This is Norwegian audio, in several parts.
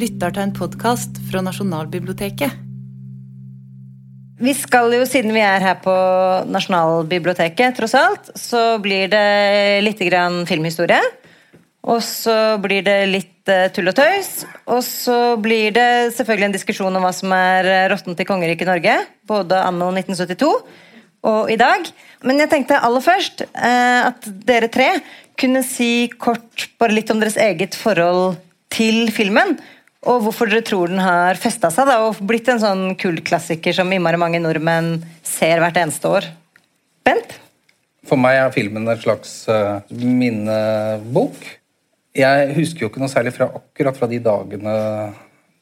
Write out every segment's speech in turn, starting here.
lytter til en podkast fra Nasjonalbiblioteket. Vi skal jo, siden vi er her på Nasjonalbiblioteket, tross alt, så blir det litt grann filmhistorie. Og så blir det litt eh, tull og tøys. Og så blir det selvfølgelig en diskusjon om hva som er eh, råttent i kongeriket Norge. Både anno 1972 og i dag. Men jeg tenkte aller først eh, at dere tre kunne si kort bare litt om deres eget forhold til filmen. Og hvorfor dere tror den har festa seg da, og blitt en sånn kultklassiker som innmari mange nordmenn ser hvert eneste år. Bent? For meg er filmen en slags uh, minnebok. Jeg husker jo ikke noe særlig fra akkurat fra de dagene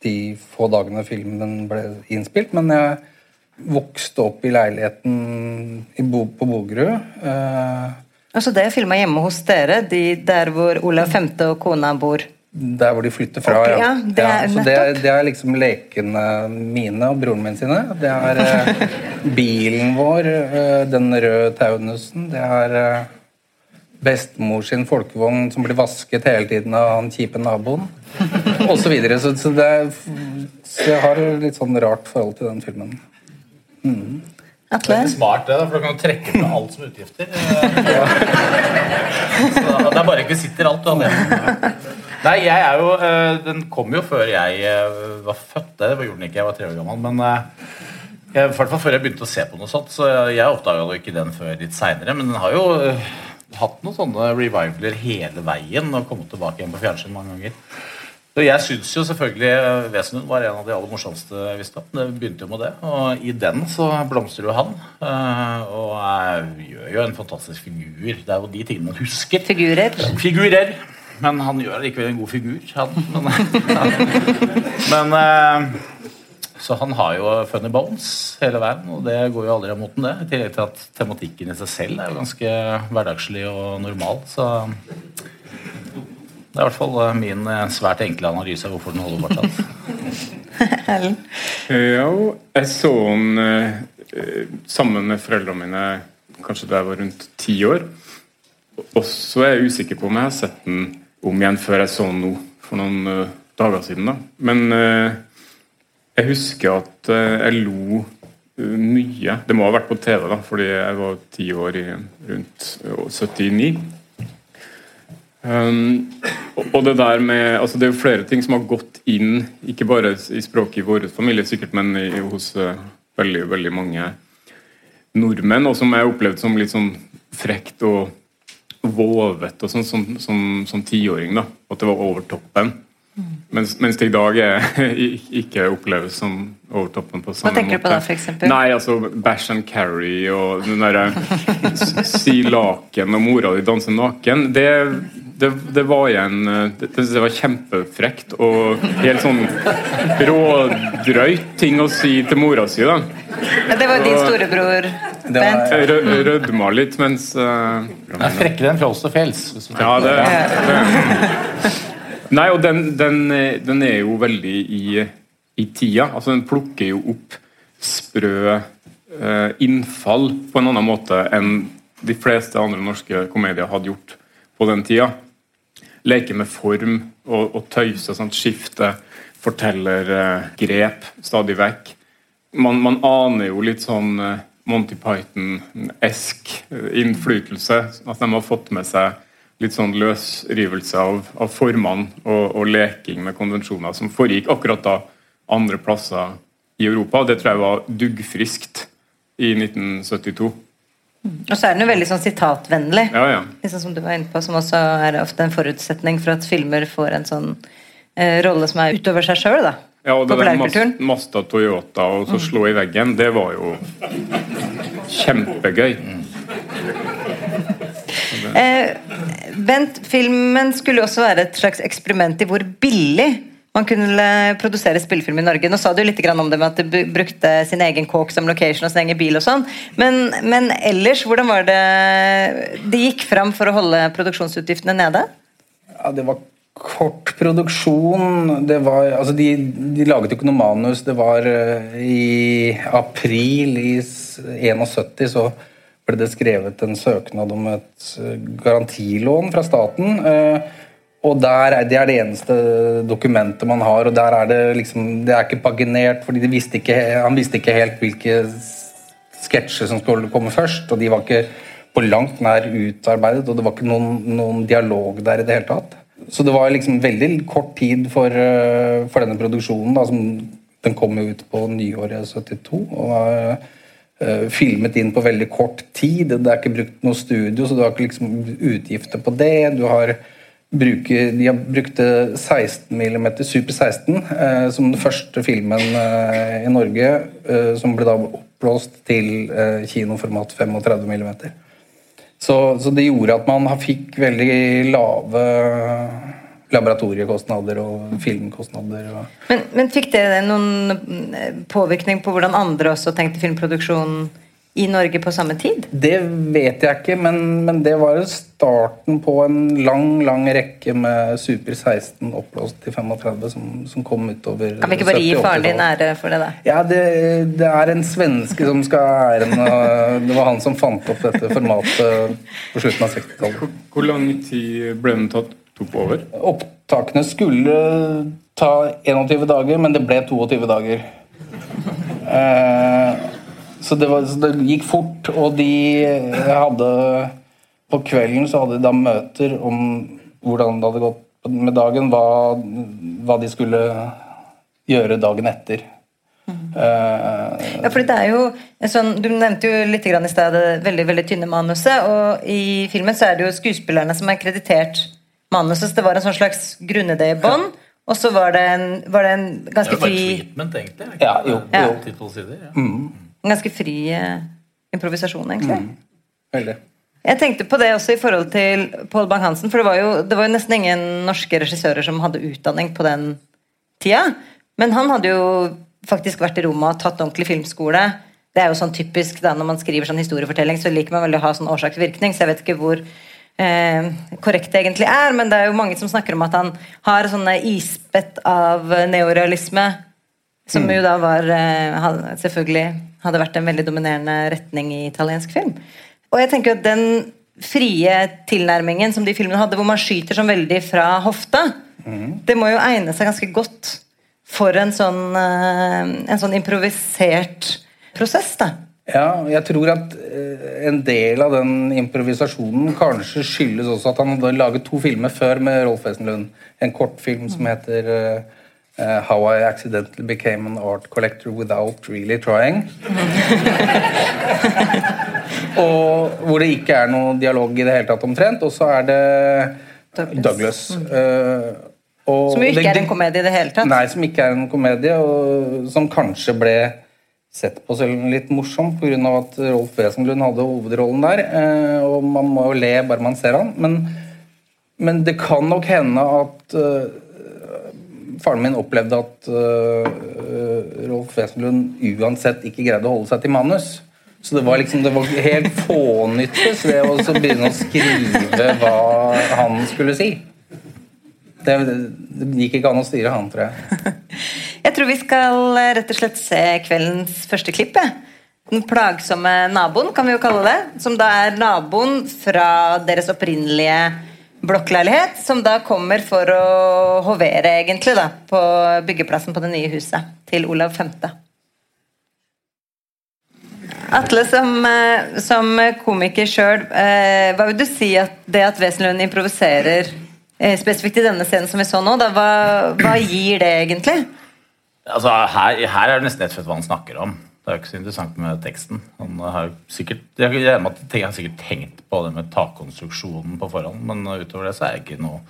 de få dagene filmen ble innspilt, men jeg vokste opp i leiligheten i Bo, på Bogerud. Uh, altså det er filma hjemme hos dere, de der hvor Olav 5. og kona bor? Der hvor de flytter fra, okay, ja. ja, det, er, ja så det, er, det er liksom lekene mine og broren min sine. Det er eh, bilen vår, eh, den røde Taunusen. Det er eh, bestemor sin folkevogn som blir vasket hele tiden av han kjipe naboen. Og så videre. Så, så, det, så jeg har litt sånn rart forhold til den filmen. Mm. Det er smart, det, for da kan du trekke fra alt som utgifter. Så det er bare rekvisitter, alt. Du Nei, jeg er jo Den kom jo før jeg var født. Det gjorde den ikke, jeg var tre år gammel. Men i hvert fall før jeg begynte å se på noe sånt. Så jeg oppdaga ikke den før litt seinere. Men den har jo hatt noen sånne revivaler hele veien og kommet tilbake igjen på fjernsyn mange ganger. Så Jeg syns jo selvfølgelig Wesenlund var en av de aller morsomste jeg visste om. Det begynte jo med det. Og i den så blomstrer jo han. Eh, og jeg gjør jo en fantastisk figur. Det er jo de tingene man husker. Figurer. Figurer. Men han gjør likevel en god figur, han. Men, men eh, så han har jo funny bones hele veien, og det går jo aldri imot den, det. I tillegg til at tematikken i seg selv er jo ganske hverdagslig og normal. Så det er i hvert fall eh, min eh, svært enkle analyse av hvorfor den holder fortsatt. ja, jeg så den eh, sammen med foreldrene mine kanskje da jeg var rundt ti år. Og så er jeg usikker på om jeg har sett den om igjen før jeg så den nå, for noen uh, dager siden. da. Men uh, jeg husker at eh, jeg lo eh, mye. Det må ha vært på TV, da, fordi jeg var ti år i rundt 79. Um, og det der med, altså det er jo flere ting som har gått inn, ikke bare i språket i vår familie, sikkert, men i, hos uh, veldig, veldig mange nordmenn, og som jeg opplevde som litt sånn frekt og vovet og sånn som, som, som tiåring. da, At det var over toppen. Mens, mens, det i dag er, ikke oppleves som over toppen på samme måte. Hva tenker måte. du på da, eksempel? Nei, altså Bash and Carry og den derre Si laken og mora di danser naken. Det, det, det var igjen det, det var kjempefrekt og helt sånn rådrøyt ting å si til mora si. da. Det var din storebror Bent. Jeg rødma litt mens uh, Det er frekkere enn Frost og Fjells. Ja, det, det. Nei, og den, den, den, er jo veldig i, i, tida. Altså, Den plukker jo opp sprø uh, innfall på en annen måte enn de fleste andre norske komedier hadde gjort på den tida. Leke med form og, og tøyse. Sånn, skifte fortellergrep uh, stadig vekk. Man, man, aner jo litt sånn eh, Monty Python-esk innflytelse. At de har fått med seg litt sånn løsrivelse av, av formene og, og, leking med konvensjoner som foregikk akkurat da andre plasser i Europa. Det tror jeg var duggfriskt i 1972. Og så er den jo veldig sånn sitatvennlig, ja, ja. Liksom som du var inne på, som også er ofte en forutsetning for at filmer får en sånn eh, rolle som er utover seg sjøl. Ja, og det der Masta Toyota og så slå i veggen, det var jo kjempegøy. Eh, Bent, filmen skulle også være et slags eksperiment i hvor billig man kunne produsere spillefilm i Norge. Nå sa du litt om det med at du brukte sin egen kåk som location og sin egen bil og sånn. Men, men, ellers, hvordan var det det gikk fram for å holde produksjonsutgiftene nede? Ja, det var kort produksjon. Det var, altså de, de laget jo ikke noe manus. Det var uh, i april i 71 så ble det skrevet en søknad om et eh, garantilån fra staten. Eh, Og der er, Det er det eneste dokumentet man har, og der er det liksom Det er ikke paginert, fordi han visste ikke helt hvilke sketsjer som skulle komme først, og de var ikke på langt nær utarbeidet, og det var ikke noen, noen dialog der i det hele tatt. Så det var liksom veldig kort tid for, eh, for denne produksjonen. Da, den kom jo ut på nyåret 72 og var uh, filmet inn på veldig kort tid. Det er ikke brukt noe studio, så du har ikke liksom utgifter på det. Du har bruker, de har brukte 16 mm Super 16 uh, som den første filmen uh, i Norge, som ble da oppblåst til kinoformat 35 mm. Så, så, det gjorde at man fikk veldig lave laboratoriekostnader og filmkostnader. Og men, men, fikk det noen påvirkning på hvordan andre også tenkte filmproduksjon i Norge på samme tid? Det vet jeg ikke, men, men det var starten på en lang lang rekke med Super 16 oppblåst til 35 som, som kom utover 70-80-tallet. Kan vi ikke bare gi faren din ære for det, da? Ja, det, det, er en svenske som skal ha æren. Det var han som fant opp dette formatet på slutten av 60-tallet. Hvor, hvor lang tid ble den tatt tok over? Opptakene skulle ta 21 dager, men det ble 22 dager. Eh, så det, var, så det, gikk fort, og de hadde På kvelden så hadde de da møter om hvordan det hadde gått med dagen, hva, hva de skulle gjøre dagen etter. Mm. Uh, ja, fordi det er jo sånn, Du nevnte jo litt i sted det veldig veldig tynne manuset. Og i filmen så er det jo skuespillerne som er kreditert manuset. Så det var en sånn slags grunnidé i bånn. Og så var det en, var det en ganske fri Det er jo bare treatment, egentlig. Ja, jo, jo. Sider, ja. Mm. En ganske fri eh, improvisasjon, egentlig. Mm. Veldig. Jeg tenkte på det også i forhold til Pål Bang-Hansen. For det var, jo, det var jo nesten ingen norske regissører som hadde utdanning på den tida. Men han hadde jo faktisk vært i Roma og tatt ordentlig filmskole. Det er jo sånn typisk da når man skriver sånn historiefortelling, så liker man veldig å ha sånn årsaksvirkning. Så jeg vet ikke hvor eh, korrekt det egentlig er, men det er jo mange som snakker om at han har sånne isbett av neorealisme. Som mm. jo da var eh, selvfølgelig hadde vært en veldig dominerende retning i italiensk film. Og jeg tenker at den frie tilnærmingen som de filmene hadde, hvor man skyter sånn veldig fra hofta, mm. det må jo egne seg ganske godt for en sånn, eh, en sånn improvisert prosess. da. Ja, jeg tror at eh, en del av den improvisasjonen kanskje skyldes også at han hadde laget to filmer før med Rolf Wesenlund. En kortfilm som heter uh, how I accidentally became an art collector without really trying. og hvor det ikke er noe dialog i det hele tatt omtrent. Og så er det Douglas. Douglas. Uh, som jo ikke det, er en komedie i det hele tatt? Nei, som ikke er en komedie, og som kanskje ble sett på selv litt morsom pga. at Rolf Wesenlund hadde hovedrollen der. Uh, og man må jo le bare man ser han. Men, men det kan nok hende at faren min opplevde at uh, Rolf Wesenlund uansett ikke greide å holde seg til manus. Så det var liksom, det var helt fånyttes ved å begynne å skrive hva han skulle si. Det, det gikk ikke an å styre han, tror jeg. Jeg tror vi skal eh, rett og slett se kveldens første klipp. Den plagsomme naboen, kan vi jo kalle det. Som da er naboen fra deres opprinnelige blokkleilighet, som da kommer for å hovere, egentlig, da, på byggeplassen på det nye huset til Olav 5. Atle, som, eh, som komiker sjøl, eh, hva vil du si at det at Wesenlund improviserer eh, spesifikt i denne scenen som vi så nå, da, hva, hva gir det egentlig? Altså, her, her er det nesten rett og slett hva han snakker om. Det er jo ikke så interessant med teksten. Han har sikkert, jeg regner med at har sikkert tenkt på det med takkonstruksjonen på forhånd, men utover det så er det ikke noe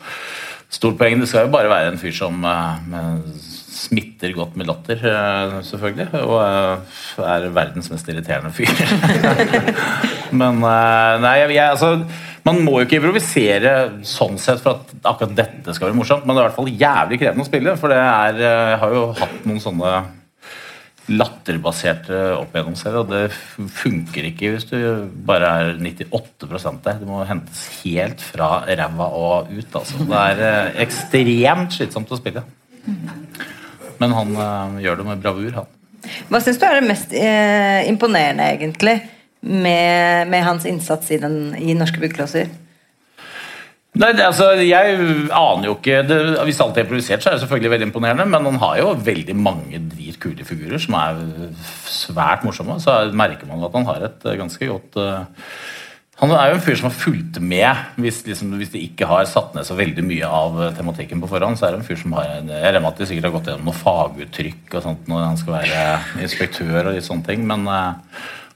stort poeng. Det skal jo bare være en fyr som uh, smitter godt med latter, uh, selvfølgelig, og uh, er verdens mest irriterende fyr. men nei, jeg, altså man må jo ikke improvisere sånn sett for at akkurat dette skal være morsomt, men det er i hvert fall jævlig krevende å spille. For det er, jeg har jo hatt noen sånne latterbaserte selv, og det funker ikke hvis du bare er 98 der. Det må hentes helt fra ræva og ut. Altså. Det er eh, ekstremt slitsomt å spille. Men han øh, gjør det med bravur, han. Hva syns du er det mest eh, imponerende, egentlig, med, med, hans innsats i, den, i Norske byggeklosser? Nei, altså, Jeg aner jo ikke det, Hvis alt er improvisert, så er det selvfølgelig veldig imponerende, men han har jo veldig mange dritkule figurer som er svært morsomme. Så merker man at han har et eh, ganske godt uh, Han er jo en fyr som har fulgt med. Hvis, liksom, hvis de ikke har satt ned så veldig mye av eh, tematikken på forhånd, så er det en fyr som har Jeg regner at de sikkert har gått gjennom noe faguttrykk og sånt når han skal være inspektør og litt sånne ting, men uh,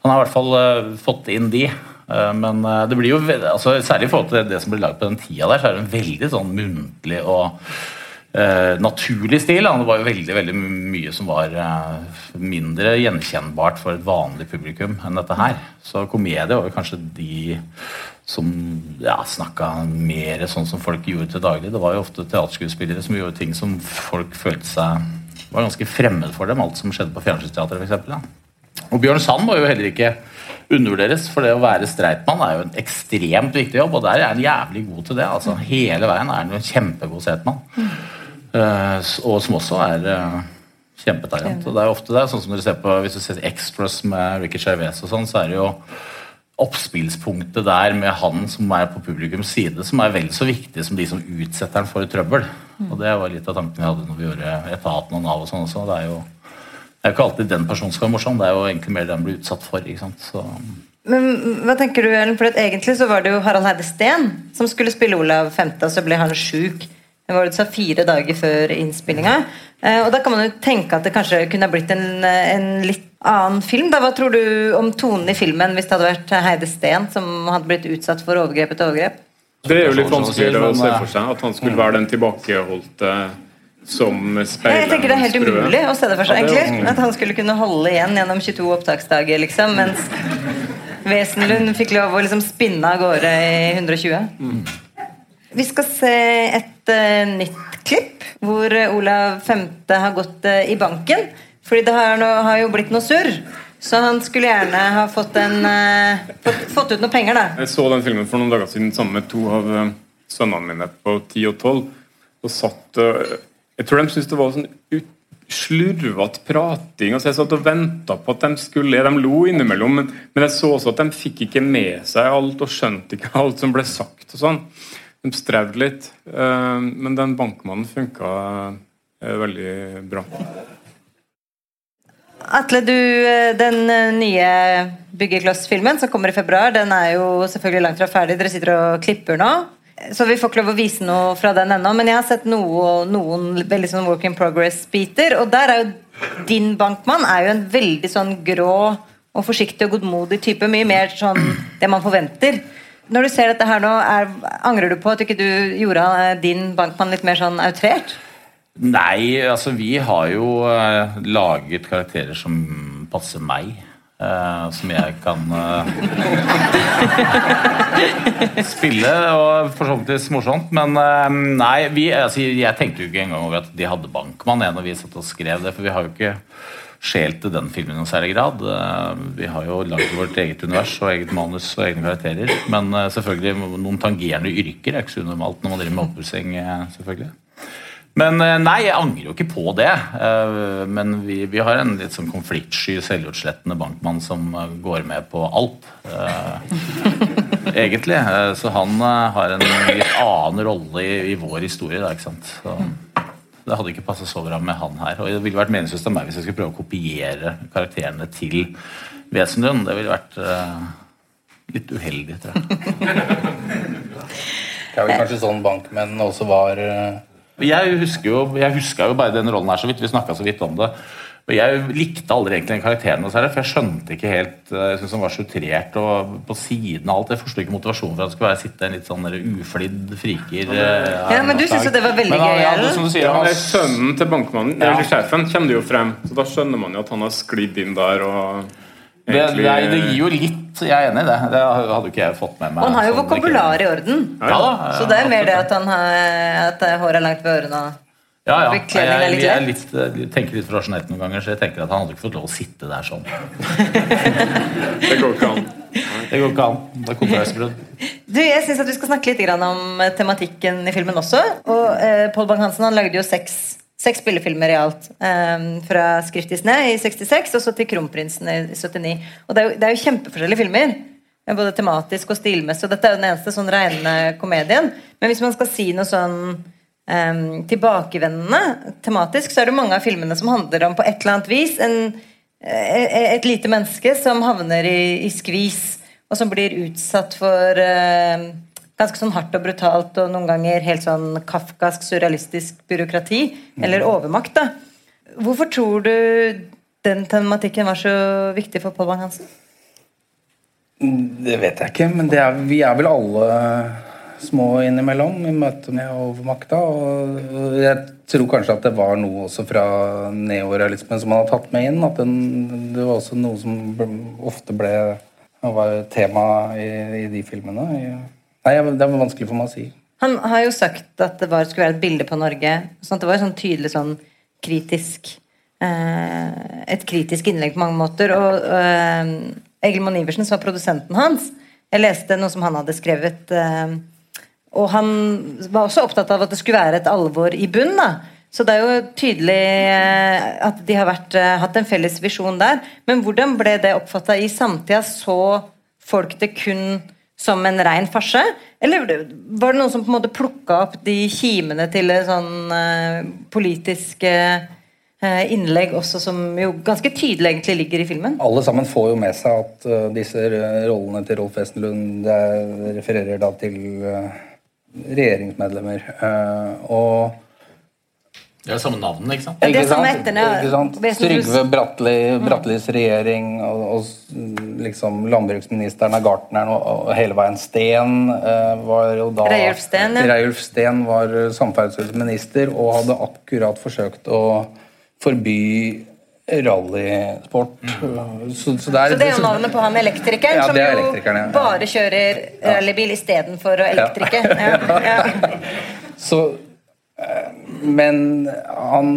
han har i hvert fall uh, fått inn de. Eh, men eh, det blir jo, altså, særlig i forhold til det som ble laget på den tida der, så er det en veldig sånn muntlig og uh, naturlig stil. Det var jo veldig veldig mye som var uh, mindre gjenkjennbart for et vanlig publikum enn dette her. Så komedie var jo kanskje de som ja, snakka mer sånn som folk gjorde til daglig. Det var jo ofte teaterskuespillere som gjorde ting som folk følte seg var ganske fremmed for dem, alt som skjedde på fjernsynsteatret f.eks. Og Bjørn Sand var jo heller ikke undervurderes. For det å være streitmann er jo en ekstremt viktig jobb, og der er han jævlig god til det. altså Hele veien er han jo en kjempegod setmann. Uh, og som også er uh, kjempetalent. Og det er ofte det, sånn som dere ser på Hvis du ser Express med Ricky Cervez og sånn, så er det jo oppspillspunktet der med han som er på publikums side, som er vel så viktig som de som utsetter han for trøbbel. Og det var litt av tanken vi hadde når vi gjorde Etaten og Nav og sånn også. Det er jo det er jo ikke alltid den personen som er morsom, det er jo egentlig mer det han blir utsatt for. ikke sant? Så... Men hva tenker du, Ellen? For Egentlig så var det jo Harald Heide Steen som skulle spille Olav 5., og så ble han sjuk. Det var det sa fire dager før innspillinga. Eh, og da kan man jo tenke at det kanskje kunne ha blitt en, en, litt annen film. da. Hva tror du om tonen i filmen hvis det hadde vært Heide Steen som hadde blitt utsatt for overgrep etter overgrep? Det er jo litt vanskelig å se for seg at han skulle være den tilbakeholdte som speiler Jeg tenker Det er helt umulig å se det for seg. egentlig At han skulle kunne holde igjen gjennom 22 opptaksdager, liksom, mens Wesenlund fikk lov å liksom spinne av gårde i 120. Mm. Vi skal se et uh, nytt klipp hvor Olav 5. har gått uh, i banken. Fordi det har, no, har, jo blitt noe surr. Så han skulle gjerne ha fått, en, uh, fått, fått, ut noen penger, da. Jeg så den filmen for noen dager siden sammen med to av sønnene mine på 10 og 12. Og satt jeg tror de syntes det var sånn slurvete prating. og så Jeg satt og venta på at de skulle De lo innimellom, men, men, jeg så også at de fikk ikke med seg alt og skjønte ikke alt som ble sagt. og sånn. De strevde litt. Eh, men den bankmannen funka eh, veldig bra. Atle, du, eh, den nye Byggekloss-filmen som kommer i februar, den er jo selvfølgelig langt fra ferdig. Dere sitter og klipper nå. Så vi får ikke lov å vise noe fra den ennå, men jeg har sett noe, noen veldig sånn work in progress-biter. Og der er jo din bankmann er jo en veldig sånn grå og forsiktig og godmodig type. Mye mer sånn det man forventer. Når du ser dette her nå, er, angrer du på at ikke du gjorde din bankmann litt mer sånn outrert? Nei, altså vi har jo uh, laget karakterer som passer meg. Uh, som jeg kan uh, spille, og for så vidt morsomt. Men uh, nei, vi, altså, jeg tenkte jo ikke engang over at de hadde bankmann når vi satt og skrev det, for vi har jo ikke skjelt til den filmen i noen særlig grad. vi har jo lagd vårt eget univers og eget manus og egne karakterer. Men selvfølgelig noen tangerende yrker er ikke så unormalt når man driver med oppussing. selvfølgelig men eh, nei, jeg angrer jo ikke på det. Eh, men vi, vi har en litt sånn konfliktsky, selvutslettende bankmann som eh, går med på alt. Egentlig. Så han har en litt annen rolle i, i vår historie. Da, ikke sant? Så det hadde ikke passet så bra med han her. Og det ville vært meningsløst av meg hvis jeg skulle prøve å kopiere karakterene til Wesenlund. Det ville vært litt uheldig, tror jeg. Det er vel kanskje sånn bankmenn også var jeg husker jo, jeg husker jo bare den rollen her så vidt. Vi snakka så vidt om det. Og Jeg likte aldri egentlig den karakteren, for jeg skjønte ikke helt eh, Jeg syntes han var sutrert og på siden av alt. Jeg forsto ikke motivasjonen for at han skulle være sitte en litt sånn uflidd friker. Eh, ja, Men du syns jo det var veldig gøy? Ja, som du sier, ja, han, Sønnen til bankmannen, ja. eller sjefen, kommer jo frem. Så da skjønner man jo at han har sklidd inn der. og det, det, det, gir jo litt Jeg er enig i det. Det hadde ikke jeg fått med meg. Og han har jo vokabular i orden. Ja, da, så det er mer det at, han har, at håret er langt ved ørene. Ja, ja. Jeg, jeg, jeg, litt, jeg, tenker litt rasjonelt noen ganger, så jeg tenker at han hadde ikke fått lov å sitte der sånn. det går ikke an. Det går ikke an. Det er konkurransebrudd. Du, jeg syns vi skal snakke litt om tematikken i filmen også. Og eh, Pål Bang-Hansen han lagde jo seks Seks spillefilmer i alt. Um, fra 'Skrift i sne' i 66 og så til 'Kronprinsen' i 79. Og det er, jo, det er jo kjempeforskjellige filmer. eh, både tematisk og stilmessig. Og dette er jo den eneste sånn rene komedien. Men hvis man skal si noe sånn um, tilbakevendende tematisk, så er det mange av filmene som handler om på et eller annet vis en, et lite menneske som havner i, i skvis, og som blir utsatt for uh, ganske sånn hardt og brutalt og noen ganger helt sånn kafkask, surrealistisk byråkrati. Eller overmakt, da. Hvorfor tror du den tematikken var så viktig for Pål Bang-Hansen? Det vet jeg ikke, men er, vi er vel alle små innimellom i møte med overmakta. Og jeg tror kanskje at det var noe også fra neorealismen som man har tatt med inn. At den, det var også noe som ofte ble var tema i, i de filmene. Nei, Det er vanskelig for meg å si. Han har jo sagt at det var, skulle være et bilde på Norge. sånn at Det var jo sånn tydelig sånn kritisk eh, Et kritisk innlegg på mange måter. Og eh, Egil Monn Iversen, som var produsenten hans Jeg leste noe som han hadde skrevet. Eh, og han var også opptatt av at det skulle være et alvor i bunn. da så det er jo tydelig eh, at de har vært, eh, hatt en felles visjon der. Men hvordan ble det oppfatta i samtida? Så folk det kun som en rein farse? Eller var det noen som på en måte plukka opp de kimene til sånn uh, politiske uh, innlegg også, som jo ganske tydelig egentlig ligger i filmen? Alle sammen får jo med seg at disse rollene til Rolf Wesenlund refererer da til regjeringsmedlemmer. og det er samme navnet, ikke sant? Ja, det er samme etternavn. Trygve Bratteli, Brattelis regjering og, og, liksom landbruksministeren av gartneren og, og, hele veien Steen uh, var jo da Reiulf Steen, ja. Reiulf Steen var samferdselsminister og hadde akkurat forsøkt å forby rallysport. Mm. Så, så, det så, det er jo navnet på han elektrikeren ja, som jo ja. bare kjører rallybil istedenfor å elektrike. Ja. så men han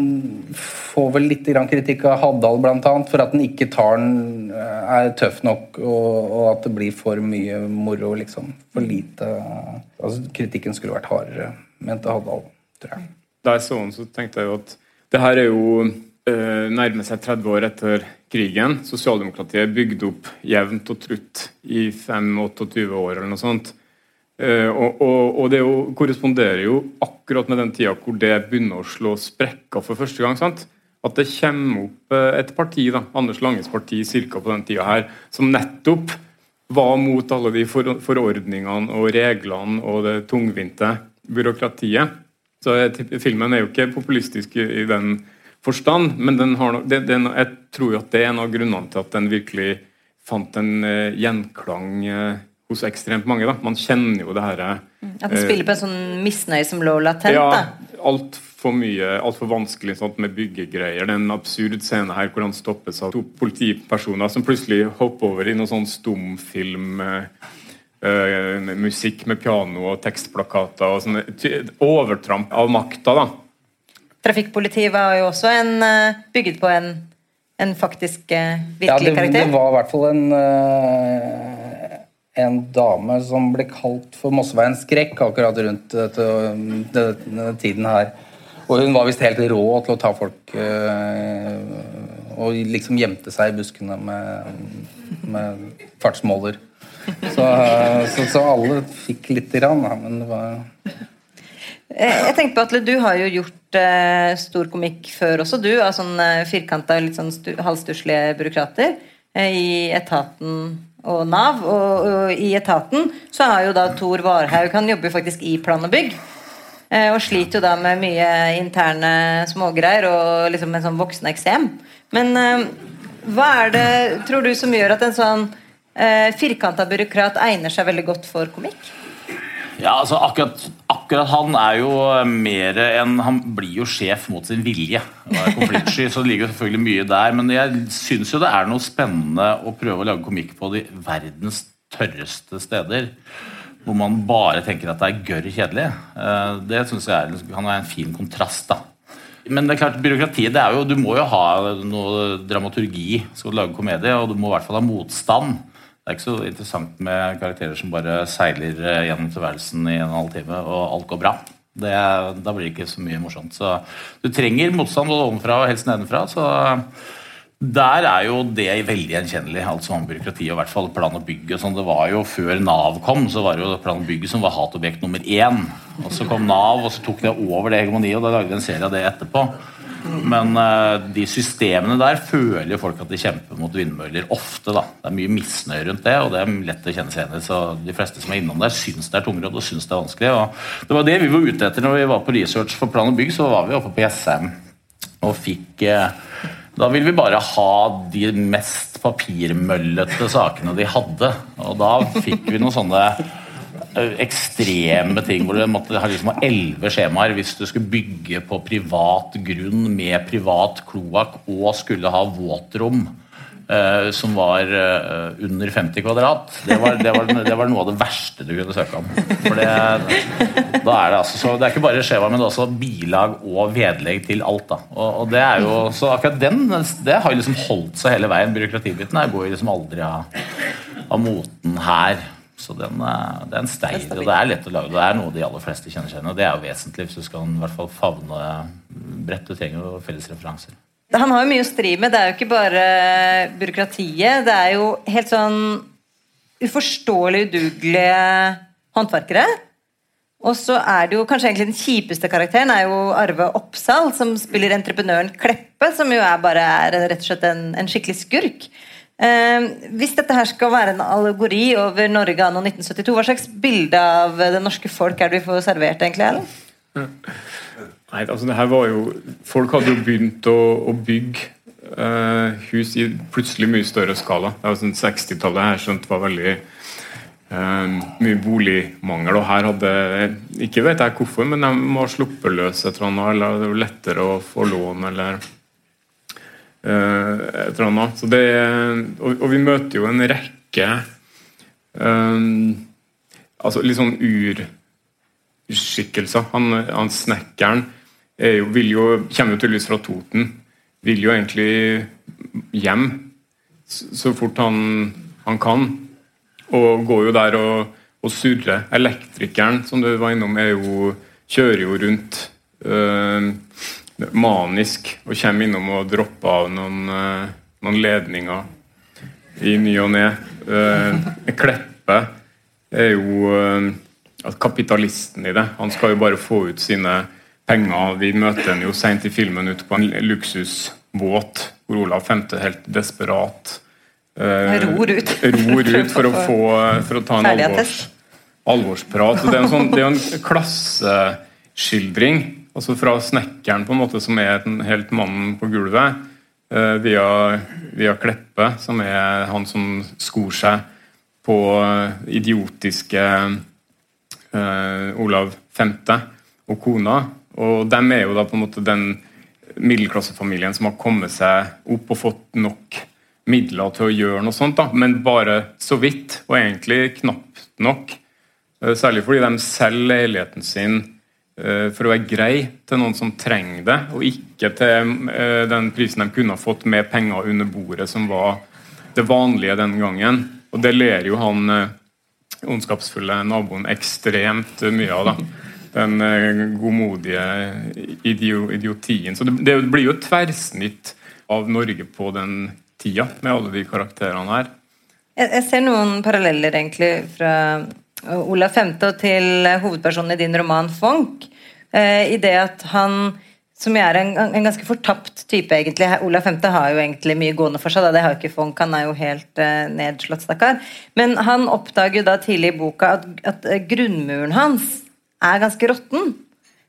får vel litt kritikk av Haddal bl.a. for at han ikke tar den eh, er tøff nok, og, og, at det blir for mye moro, liksom. For lite altså Kritikken skulle vært hardere, mente Haddal, tror jeg. Da jeg så den, så tenkte jeg jo at det her er jo eh, nærmer seg 30 år etter krigen. Sosialdemokratiet er bygd opp jevnt og trutt i 25-28 år eller noe sånt. Uh, og, og, og, det jo, korresponderer jo akkurat med den tida hvor det begynner å slå sprekker for første gang. sant? At det kommer opp uh, et parti, da, Anders Langes parti, cirka på den tida her, som nettopp var mot alle de for, forordningene og reglene og det tungvinte byråkratiet. Så Filmen er jo ikke populistisk i, i den forstand, men den har det, det, jeg tror jo at det er en av grunnene til at den virkelig fant en uh, gjenklang hos ekstremt mange. da. Man kjenner jo det herre mm, At man spiller på en sånn misnøye som lå latent? Ja, altfor mye, altfor vanskelig sånt med byggegreier. Det er en absurd scene her hvor han stoppes av to politipersoner som plutselig hopper over i noe sånn stumfilm uh, musikk med piano og tekstplakater og sånne overtramp av makta, da. Trafikkpolitiet var jo også en, uh, bygget på en, en faktisk uh, virkelig ja, det, karakter? Det var i hvert fall en en dame som ble kalt for Mosseveiens skrekk akkurat rundt denne tiden her. Og hun var visst helt rå til å ta folk øh, Og liksom gjemte seg i buskene med, med fartsmåler. Så, så, så, alle fikk lite grann, men det var eh, jeg tenkte på Atle, Du har jo gjort eh, stor komikk før også, du. Av sånne firkanta, litt sånn halvstusslige byråkrater eh, i etaten og Nav. Og, og, i etaten så har jo da Tor Varhaug Han jobber faktisk i plan og bygg. Eh, og sliter jo da med mye interne smågreier og liksom en sånn voksende eksem. Men eh, hva er det, tror du, som gjør at en sånn eh, firkanta byråkrat egner seg veldig godt for komikk? Ja, altså akkurat, akkurat, han er jo mer enn Han blir jo sjef mot sin vilje. Og er konfliktsky, så det ligger selvfølgelig mye der. Men jeg syns jo det er noe spennende å prøve å lage komikk på de verdens tørreste steder. Hvor man bare tenker at det er gørr kjedelig. Eh, det syns jeg kan være en fin kontrast. da. Men det er klart, byråkratiet det er jo, du må jo ha noe dramaturgi skal du lage komedie, og du må i hvert fall ha motstand. Det er ikke så interessant med karakterer som bare seiler eh, gjennom tilværelsen i en halv time, og alt går bra. Det, da blir det ikke så mye morsomt. Så du trenger motstand både ovenfra og helst nedenfra. Så Der er jo det veldig gjenkjennelig, alt som byråkrati og i hvert fall plan og bygg. sånn. Det var jo Før Nav kom, så var det jo plan og bygg som var hatobjekt nummer én. Og Så kom Nav, og så tok det over det hegemoniet, og da lagde vi en serie av det etterpå. Men uh, de systemene der føler jo folk at de kjemper mot vindmøller ofte. da. Det er mye misnøye rundt det, og det er lett å kjenne seg igjen i. Så de fleste som er innom der, syns det er tungrodd og syns det er vanskelig. og Det var det vi var ute etter når vi var på research for plan og bygg. Så var vi oppe på Jessheim og fikk uh, da ville vi bare ha de mest papirmøllete sakene de hadde. Og da fikk vi noen sånne eh, ekstreme ting hvor du måtte ha liksom elleve skjemaer hvis du skulle bygge på privat grunn med privat kloakk og skulle ha våtrom. Uh, som var uh, under 50 kvadrat. Det var, det, var, det var, noe av det verste du kunne søke om. For det, da er det altså så, Det er ikke bare skjema, men også bilag og vedlegg til alt. da. Og, og det er jo, så akkurat den det har liksom holdt seg hele veien. Byråkratibiten går jo liksom aldri av, av moten her. Så den, eh, det er en stein, og det er lett å lage. Det er noe de aller fleste kjenner seg igjen og Det er jo vesentlig hvis du skal i hvert fall favne bredt. Du trenger jo felles referanser. Han har jo mye å stri med. Det er jo ikke bare byråkratiet. Det er jo helt sånn uforståelig udugelige håndverkere. Og så er det jo kanskje egentlig den kjipeste karakteren er jo Arve Oppsal, som spiller entreprenøren Kleppe, som jo er bare er rett og slett en, en skikkelig skurk. Eh, hvis dette her skal være en allegori over Norge anno 1972, hva slags bilde av det norske folk er det vi får servert, egentlig? eller? Nei, altså det her var jo Folk hadde jo begynt å, å bygge eh, hus i plutselig mye større skala. Det var sånn 60-tallet her skjønt var veldig eh, mye boligmangel. Og her hadde Ikke vet jeg hvorfor, men de må ha sluppet løs et eller annet. Eller det var lettere å få lån, eller et eller annet. Så det, og, og, vi møter jo en rekke altså litt sånn urskikkelser. Han, han snekkeren jo, jo, kommer jo tydeligvis fra Toten. Vil jo egentlig hjem så fort han, han kan. Og går jo der og, og surrer. Elektrikeren som du var innom, jo, kjører jo rundt øh, manisk og kommer innom og dropper av noen, øh, noen ledninger i ny og ne. Øh, Kleppe er jo øh, kapitalisten i det. Han skal jo bare få ut sine penger. Vi møter ham jo seint i filmen ute på en luksusbåt hvor Olav 5. helt desperat eh, ror ut. ror ut for å, få, for å ta en alvors, alvorsprat. Så det er en, sånn, det er en klasseskildring altså fra snekkeren, på en måte, som er den, helt mannen på gulvet, eh, via, via Kleppe, som er han som skor seg på idiotiske eh, Olav 5. og kona. Og dem er jo da på en måte den middelklassefamilien som har kommet seg opp og fått nok midler til å gjøre noe sånt, da. men bare så vidt, og egentlig knapt nok. Eh, særlig fordi de selger leiligheten sin eh, for å være grei til noen som trenger det, og ikke til eh, den prisen de kunne ha fått med penger under bordet, som var det vanlige den gangen. Og det ler jo han ondskapsfulle naboen ekstremt mye av. da. Den eh, godmodige idiotien. Så det, blir jo et tverrsnitt av Norge på den tida, med alle de karakterene her. Jeg ser noen paralleller egentlig fra Olav Femte til hovedpersonen i din roman Fonk. Eh, I det at han som er en, en, ganske fortapt type, egentlig. Olav 5. har jo egentlig mye gående for seg. Da. Det har jo ikke Fonk, han er jo helt uh, nedslått, stakkar. Men han oppdager jo da tidlig i boka at, at eh, grunnmuren hans er ganske råtten.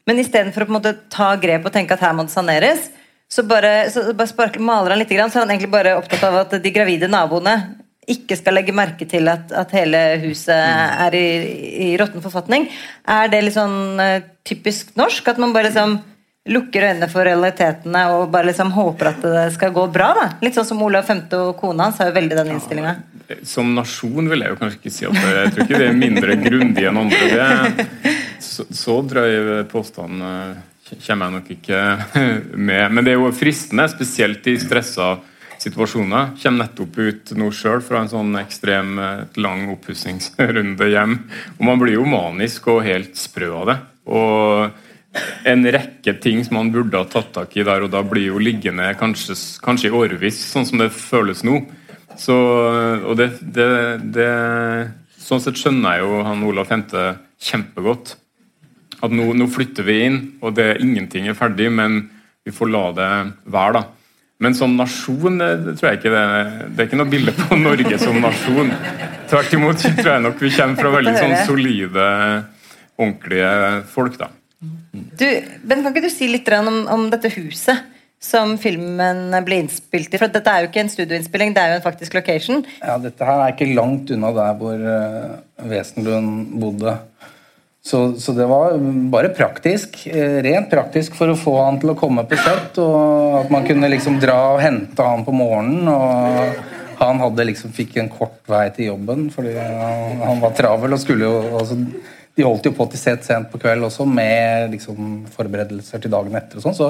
Men istedenfor å på en måte ta grep og tenke at her må det saneres, så bare, så bare sparker, maler han litt, så er han egentlig bare opptatt av at de gravide naboene ikke skal legge merke til at, at hele huset er i, i råtten forfatning. Er det litt sånn uh, typisk norsk? At man bare liksom lukker øynene for realitetene og bare liksom håper at det skal gå bra. da. Litt sånn som Olav 5. og kona hans har jo veldig den innstillinga. Ja, som nasjon vil jeg jo kanskje ikke si at det, jeg tror ikke det er mindre grundig enn andre. Det, så, så drøy påstand eh, kommer jeg nok ikke med. Men det er jo fristende, spesielt i stressa situasjoner. Kommer nettopp ut nå sjøl fra en sånn ekstrem eh, lang oppussingsrunde hjem. Og man blir jo manisk og helt sprø av det. Og en rekke ting som man burde ha tatt tak i der, og da blir jo liggende kanskje, kanskje i årevis, sånn som det føles nå. Så, og det, det, det Sånn sett skjønner jeg jo han Olav Fente kjempegodt. At nå, nå, flytter vi inn, og det, ingenting er ferdig, men vi får la det være. da. Men som nasjon tror jeg ikke det, det er ikke noe bilde på Norge som nasjon. Tvert imot tror jeg nok vi kommer fra veldig sånn solide, ordentlige folk. da. Du, ben, kan ikke du si litt om, om dette huset? som filmen ble innspilt i? For dette er jo ikke en studioinnspilling, det er jo en faktisk location. Ja, dette her er ikke langt unna der hvor uh, Wesenlund bodde. Så, så, det var bare praktisk. Uh, rent praktisk for å få han til å komme på sett. Og at man kunne liksom dra og hente han på morgenen. Og han hadde liksom fikk en kort vei til jobben fordi han, han var travel og skulle jo altså, De holdt jo på til sett sent på kveld også med liksom forberedelser til dagen etter og sånn. så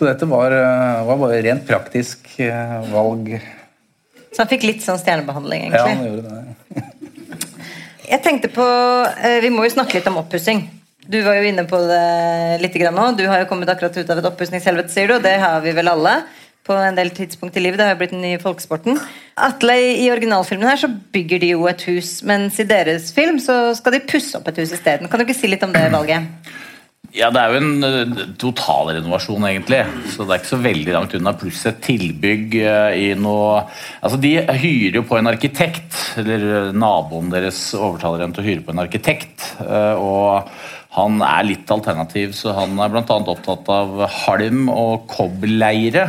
så dette var, eh, var bare rent praktisk eh, valg. Så han fikk litt sånn stjernebehandling, egentlig? Ja, han gjorde det. Jeg tenkte på eh, Vi må jo snakke litt om oppussing. Du var jo inne på det litt nå. Du har jo kommet akkurat ut av et oppussingshelvete, sier du, og det har vi vel alle på en del tidspunkt i livet. Det har jo blitt den nye folkesporten. Atle, I originalfilmen her så bygger de jo et hus, mens i deres film så skal de pusse opp et hus isteden. Kan du ikke si litt om det valget? Ja, Det er jo en uh, totalrenovasjon, egentlig. Så det er ikke så veldig langt unna. Pluss et tilbygg uh, i noe Altså, De hyrer jo på en arkitekt. Eller uh, naboen deres overtaler dem til å hyre på en arkitekt. og han er litt alternativ, så han er bl.a. opptatt av halm og kobbleire.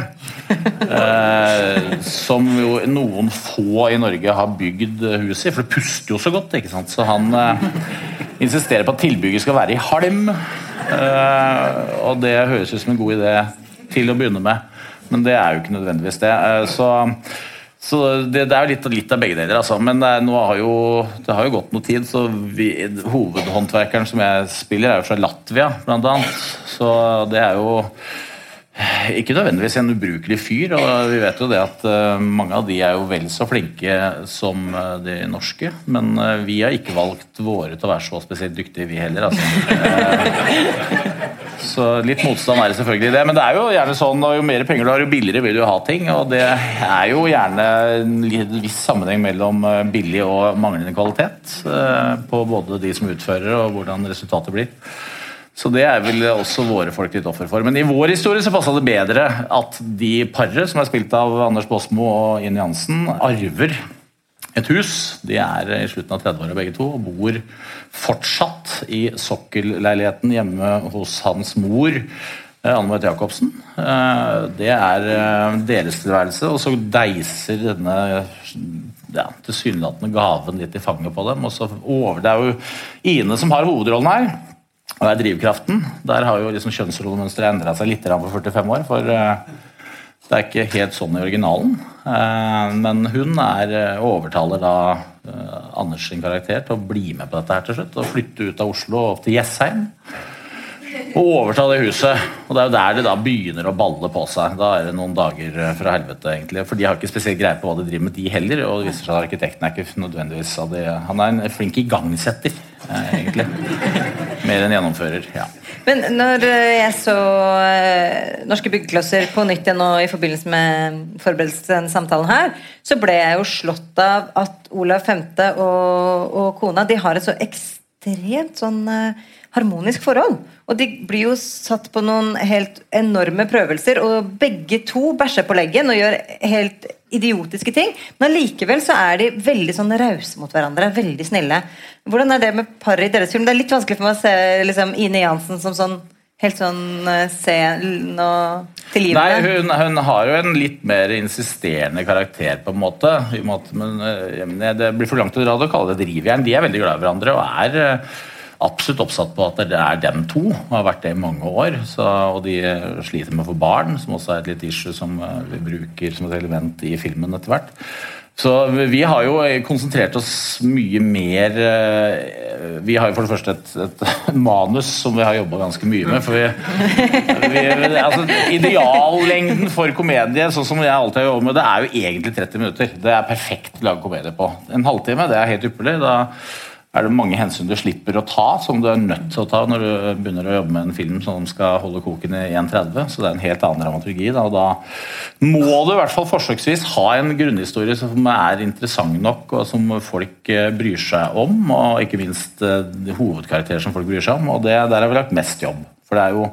som jo noen få i Norge har bygd huset i, for det puster jo så godt. ikke sant? Så han insisterer på at tilbygget skal være i halm. Uh, og det høres ut som en god idé til å begynne med, men det er jo ikke nødvendigvis det. Uh, så, så det, det, er jo litt, litt, av begge deler, altså. Men det, har jo, det har jo gått noe tid, så vi, hovedhåndverkeren som jeg spiller, er jo fra Latvia, blant annet. Så det er jo ikke nødvendigvis en ubrukelig fyr. og Vi vet jo det at uh, mange av de er jo vel så flinke som uh, de norske. Men uh, vi har ikke valgt våre til å være så spesielt dyktige, vi heller. Altså. så litt motstand er det selvfølgelig det. Men det er jo gjerne sånn, og jo mer penger du har, jo billigere vil du ha ting. Og det er jo gjerne en viss sammenheng mellom billig og manglende kvalitet på både de som utfører og hvordan resultatet blir. Så det er vel også våre folk litt offer for. Men i vår historie så passa det bedre at de paret, som er spilt av Anders Båsmo og Inn Jansen, arver et hus. De er i slutten av 30-åra begge to og bor fortsatt i sokkelleiligheten hjemme hos hans mor. Eh, Anne Marit Jacobsen. Eh, det er eh, deres tilværelse, og så deiser denne ja, tilsynelatende gaven litt i fanget på dem. Og så over, Det er jo Ine som har hovedrollen her. Og det er drivkraften. Der har jo liksom kjønnsrollemønsteret endra seg litt på 45 år. For eh, det er ikke helt sånn i originalen. Eh, men hun er eh, overtaler da Anders sin karakter til å bli med på dette her til slutt. Og flytte ut av Oslo og opp til Jessheim. Og overta det huset. Og det er jo der det da begynner å balle på seg. Da er det noen dager fra helvete, egentlig. For de har ikke spesielt greie på hva de driver med, de heller. Og det viser seg at arkitekten er ikke nødvendigvis av det. Han er en flink igangsetter, egentlig. Mer enn gjennomfører. ja. Men når eh, jeg så uh, Norske byggeklosser på nytt igjen nå i forbindelse med forberedelsen samtalen her, så ble jeg jo slått av at Olav 5. og, og kona de har et så ekstremt sånn uh, harmonisk forhold. Og de blir jo satt på noen helt enorme prøvelser, og begge to bæsjer på leggen og gjør helt idiotiske ting. Men allikevel så er de veldig sånn rause mot hverandre. Veldig snille. Hvordan er det med paret i deres film? Det er litt vanskelig for meg å se liksom, Ine Jansen som sånn helt sånn sen og tilgivende? Nei, hun, hun, har jo en litt mer insisterende karakter, på en måte. Men uh, det blir for langt å dra det å kalle det drivjern. De er veldig glad i hverandre og er uh, absolutt oppsatt på at det er dem to, og har vært det i mange år. Så, og de sliter med å få barn, som også er et litt issue som eh, vi bruker som et element i filmen etter hvert. Så vi har jo konsentrert oss mye mer eh, Vi har jo for det første et, et manus som vi har jobba ganske mye med. for vi, vi, altså, Ideallengden for komedie, sånn som jeg alltid har jobbet med, det er jo egentlig 30 minutter. Det er perfekt å lage komedie på. En halvtime det er helt ypperlig. da er det mange hensyn du slipper å ta, som du er nødt til å ta når du begynner å jobbe med en film som skal holde koken i 1,30. Så det er en helt annen dramaturgi. Da, og da må du i hvert fall forsøksvis ha en grunnhistorie som er interessant nok, og som folk eh, bryr seg om. Og ikke minst eh, hovedkarakterer som folk bryr seg om. Og det, der har vi lagt mest jobb. For det er jo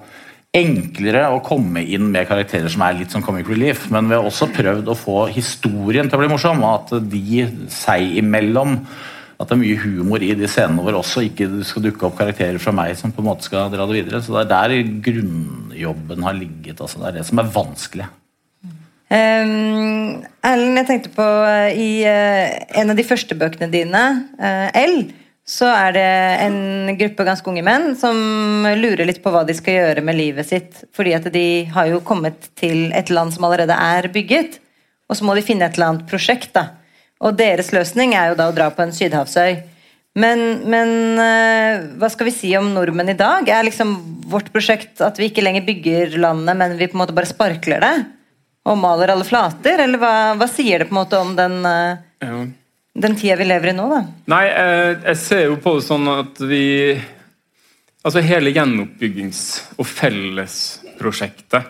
enklere å komme inn med karakterer som er litt som comic relief, men vi har også prøvd å få historien til å bli morsom, og at de seg imellom at det er mye humor i de scenene hvor også ikke det skal dukke opp karakterer fra meg som på en måte skal dra det videre. Så det er der grunnjobben har ligget. Altså. Det er det som er vanskelig. Um, Ellen, jeg tenkte på uh, i uh, en av de første bøkene dine, uh, L, så er det en gruppe ganske unge menn som lurer litt på hva de skal gjøre med livet sitt. Fordi at de har jo kommet til et land som allerede er bygget, og så må de finne et eller annet prosjekt. da og deres løsning er jo da å dra på en sydhavsøy. Men, men uh, hva skal vi si om nordmenn i dag? Er liksom vårt prosjekt at vi ikke lenger bygger landet, men vi på en måte bare sparkler det? Og maler alle flater? Eller hva, hva sier det på en måte om den, uh, ja. den tida vi lever i nå, da? Nei, jeg, jeg ser jo på det sånn at vi Altså hele gjenoppbyggings- og fellesprosjektet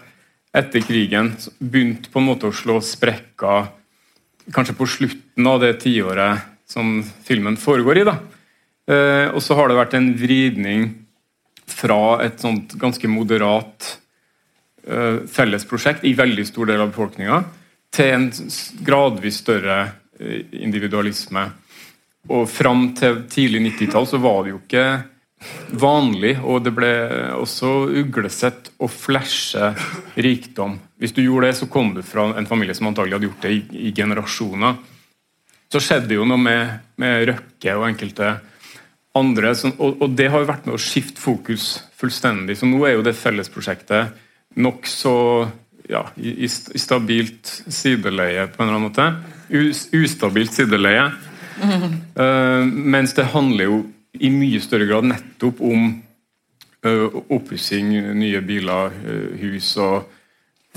etter krigen begynte på en måte å slå sprekker kanskje på slutten av det tiåret som filmen foregår i. da. Eh, og så har det vært en vridning fra et sånt ganske moderat eh, fellesprosjekt i veldig stor del av befolkninga til en gradvis større eh, individualisme. Og fram til tidlig 90-tall så var det jo ikke vanlig, og det ble også uglesett å flashe rikdom. Hvis du gjorde det, så kom du fra en familie som antagelig hadde gjort det i, i generasjoner. Så skjedde jo noe med, med Røkke og enkelte andre, som, og, og, det har jo vært med å skifte fokus fullstendig. Så nå er jo det fellesprosjektet nokså ja, i, i, stabilt sideleie, på en eller annen måte. U, ustabilt sideleie. Mm. Uh, mens det handler jo i mye større grad nettopp om uh, oppussing, nye biler, uh, hus og,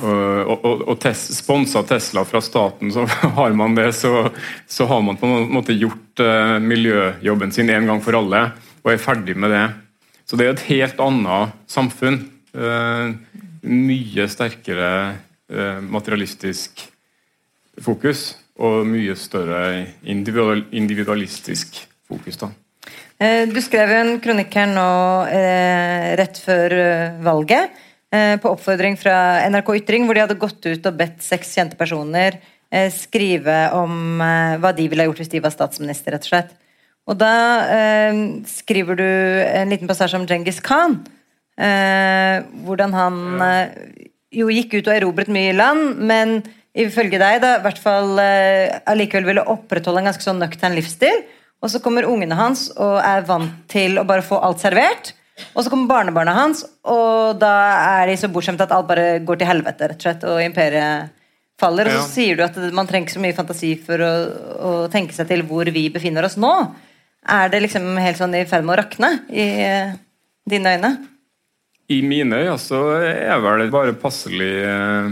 og, og tes, sponsa Tesla fra staten, så har man det, så, så har man på en måte gjort uh, miljøjobben sin en gang for alle og er ferdig med det. Så det er et helt annet samfunn. Uh, mye sterkere uh, materialistisk fokus og mye større individualistisk fokus. da. Eh, du skrev en kronikk her nå eh, rett før eh, valget, på oppfordring fra NRK Ytring, hvor de hadde gått ut og bedt seks kjente personer skrive om hva de ville ha gjort hvis de var statsminister, rett og slett. Og da skriver du en liten passasje om Djengis Khan. hvordan han jo gikk ut og erobret mye land, men ifølge deg da, i hvert fall allikevel ville opprettholde en ganske sånn nøktern livsstil. Og så kommer ungene hans og er vant til å bare få alt servert. Og så kommer barnebarna hans, og da er de så bortskjemte at alt bare går til helvete. rett og slett, og imperiet faller. Og så ja. sier du at man trenger ikke så mye fantasi for å, å, tenke seg til hvor vi befinner oss nå. Er det liksom helt sånn i ferd med å rakne i uh, dine øyne? I mine øyne så er jeg vel bare passelig eh,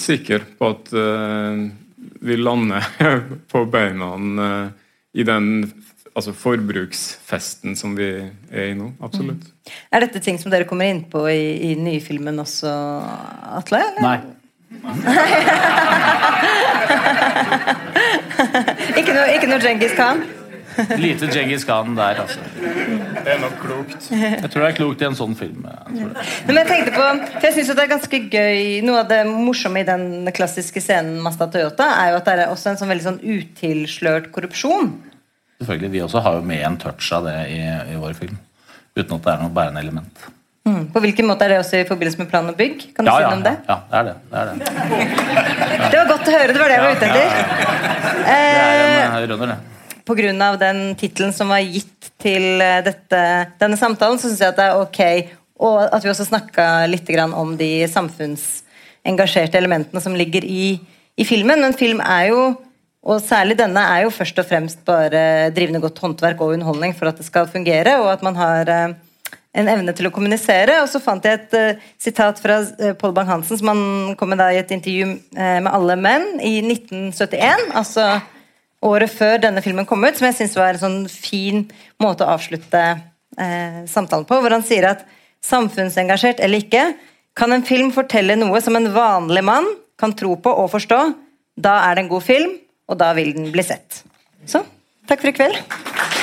sikker på at eh, vi lander på beina i den altså forbruksfesten som vi er i nå. Absolutt. Mm. Er dette ting som dere kommer inn på i, i nye filmen også, Atle? Eller? Nei. ikke noe, ikke noe Djengis Khan? Lite Djengis Khan der, altså. Det er nok klokt. Jeg tror det er klokt i en sånn film. Jeg Men jeg tenkte på, for jeg synes det er ganske gøy Noe av det morsomme i den klassiske scenen Mazda Toyota, er jo at det er også en sånn veldig sånn utilslørt korrupsjon. Selvfølgelig, Vi også har jo med en touch av det i, i vår film. Uten at det er noe bærende element. Mm. På hvilken måte er det også i forbindelse med plan og bygg? Kan du ja, si noe om det? Ja, det er det. Det, er det. det var godt å høre. Det var det jeg var ute etter. Det er en runner, det pga. den tittelen som var gitt til eh, dette, denne samtalen, så syns jeg at det er ok og at vi også snakka litt om de samfunnsengasjerte elementene som ligger i, i, filmen. Men film er jo, og særlig denne, er jo først og fremst bare drivende godt håndverk og underholdning for at det skal fungere, og at man har eh, en evne til å kommunisere. Og så fant jeg et uh, sitat fra uh, Paul Bang-Hansen som han kom med i et intervju uh, med Alle menn i 1971. altså året før denne filmen kom ut, som jeg syns var en sånn fin måte å avslutte eh, samtalen på, hvor han sier at samfunnsengasjert eller ikke, kan en film fortelle noe som en vanlig mann kan tro på og forstå, da er det en god film, og da vil den bli sett. Så takk for i kveld.